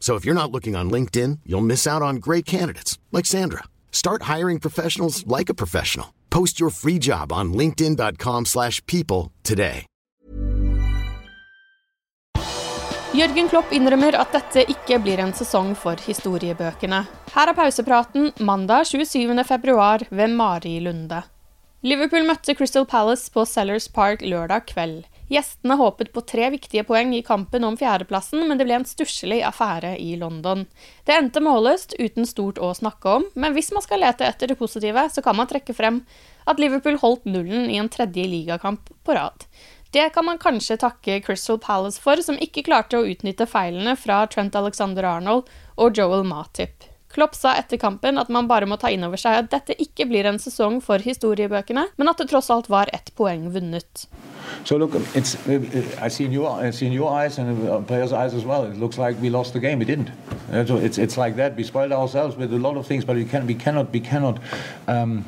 So if you're not looking on LinkedIn, you'll miss out on great candidates like Sandra. Start hiring professionals like a professional. Post your free job on linkedin.com/people today. Jørgen Klopp innrømmer at dette ikke blir en sesong for historiebøkene. Her er pausepraten mandag 27. februar ved Mari Lunde. Liverpool møtte Crystal Palace på Sellers Park lørdag kveld. Gjestene håpet på tre viktige poeng i kampen om fjerdeplassen, men det ble en stusslig affære i London. Det endte målløst, uten stort å snakke om, men hvis man skal lete etter det positive, så kan man trekke frem at Liverpool holdt nullen i en tredje ligakamp på rad. Det kan man kanskje takke Crystal Palace for, som ikke klarte å utnytte feilene fra Trent Alexander Arnold og Joel Matip. Klopp sa etter kampen at man bare må ta inn over seg at dette ikke blir en sesong for historiebøkene, men at det tross alt var ett poeng vunnet. So look, it's I see in your I see in your eyes and uh, players' eyes as well. It looks like we lost the game. We didn't. Uh, so it's it's like that. We spoiled ourselves with a lot of things, but we can we cannot we cannot. Um,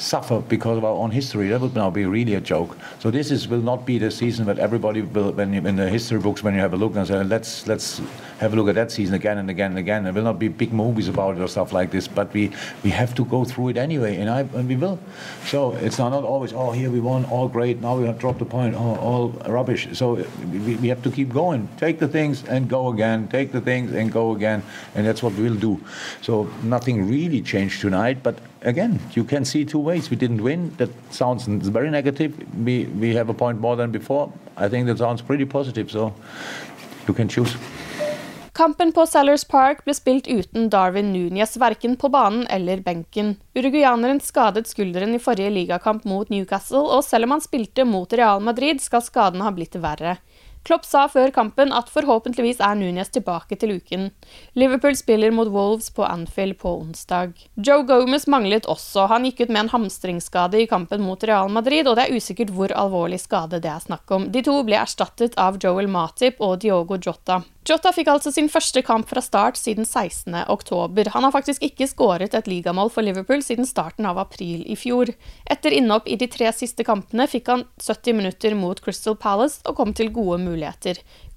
suffer because of our own history. That would now be really a joke. So this is will not be the season that everybody will, when you, in the history books, when you have a look and say, let's let's have a look at that season again and again and again. There will not be big movies about it or stuff like this, but we we have to go through it anyway, and I and we will. So it's not, not always oh here we won, all great. Now we have dropped a point, oh, all rubbish. So we, we have to keep going. Take the things and go again. Take the things and go again, and that's what we'll do. So nothing really changed tonight, but again, you can see two ways. We didn't win. That sounds very negative. We we have a point more than before. I think that sounds pretty positive. So you can choose. Kampen på Sellers Park ble spilt uten Darwin Núñez, verken på banen eller benken. Uruguayaneren skadet skulderen i forrige ligakamp mot Newcastle, og selv om han spilte mot Real Madrid, skal skaden ha blitt verre. Klopp sa før kampen at forhåpentligvis er Núñez tilbake til uken. Liverpool spiller mot Wolves på Anfield på onsdag. Joe Gomez manglet også. Han gikk ut med en hamstringsskade i kampen mot Real Madrid, og det er usikkert hvor alvorlig skade det er snakk om. De to ble erstattet av Joel Matip og Diogo Jota. Jota fikk altså sin første kamp fra start siden 16. oktober. Han har faktisk ikke skåret et ligamål for Liverpool siden starten av april i fjor. Etter innhopp i de tre siste kampene fikk han 70 minutter mot Crystal Palace og kom til gode muligheter.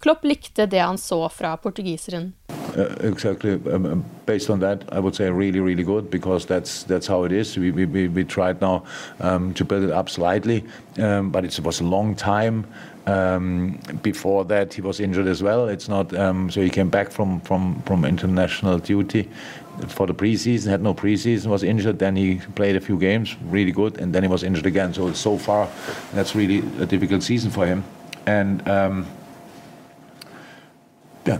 Klopp likte det han så fra portugiseren. Uh, exactly. Um, um, based on that, I would say really, really good because that's that's how it is. We we, we, we tried now um, to build it up slightly, um, but it was a long time. Um, before that, he was injured as well. It's not um, so he came back from from from international duty for the preseason. Had no preseason, was injured. Then he played a few games, really good, and then he was injured again. So so far, that's really a difficult season for him. And yeah,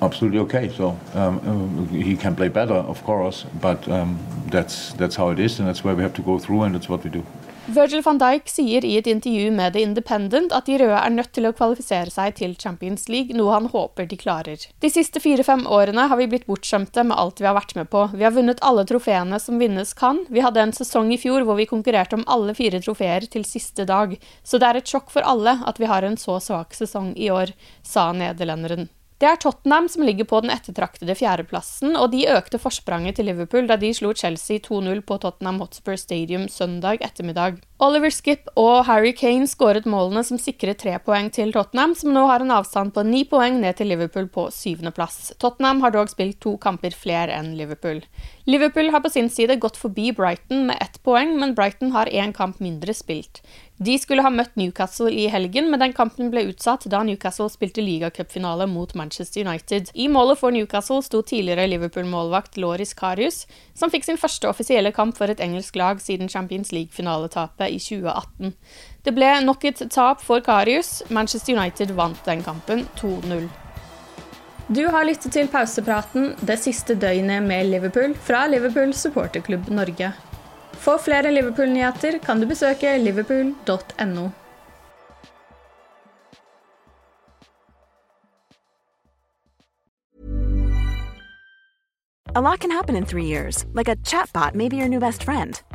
absolutely okay. So um, he can play better, of course, but um, that's that's how it is, and that's where we have to go through, and that's what we do. Virgil van Dijk sier i et intervju med The Independent at de røde er nødt til å kvalifisere seg til Champions League, noe han håper de klarer. De siste fire-fem årene har vi blitt bortskjemte med alt vi har vært med på. Vi har vunnet alle trofeene som vinnes kan. Vi hadde en sesong i fjor hvor vi konkurrerte om alle fire trofeer til siste dag. Så det er et sjokk for alle at vi har en så svak sesong i år, sa nederlenderen. Det er Tottenham som ligger på den ettertraktede fjerdeplassen, og de økte forspranget til Liverpool da de slo Chelsea 2-0 på Tottenham Hotspur Stadium søndag ettermiddag. Oliver Skip og Harry Kane skåret målene som sikret tre poeng til Tottenham, som nå har en avstand på ni poeng ned til Liverpool på syvendeplass. Tottenham har dog spilt to kamper flere enn Liverpool. Liverpool har på sin side gått forbi Brighton med ett poeng, men Brighton har én kamp mindre spilt. De skulle ha møtt Newcastle i helgen, men den kampen ble utsatt da Newcastle spilte ligacupfinale mot Manchester United. I målet for Newcastle sto tidligere Liverpool-målvakt Loris Carius, som fikk sin første offisielle kamp for et engelsk lag siden Champions League-finaletapet i 2018. Det ble nok et tap for Karius. Manchester United vant den kampen 2-0. Du har lyttet til pausepraten det siste døgnet med Liverpool fra Liverpool supporterklubb Norge. For flere Liverpool-nyheter kan du besøke liverpool.no. A lot can happen in three years, like a chatbot may be your new best friend.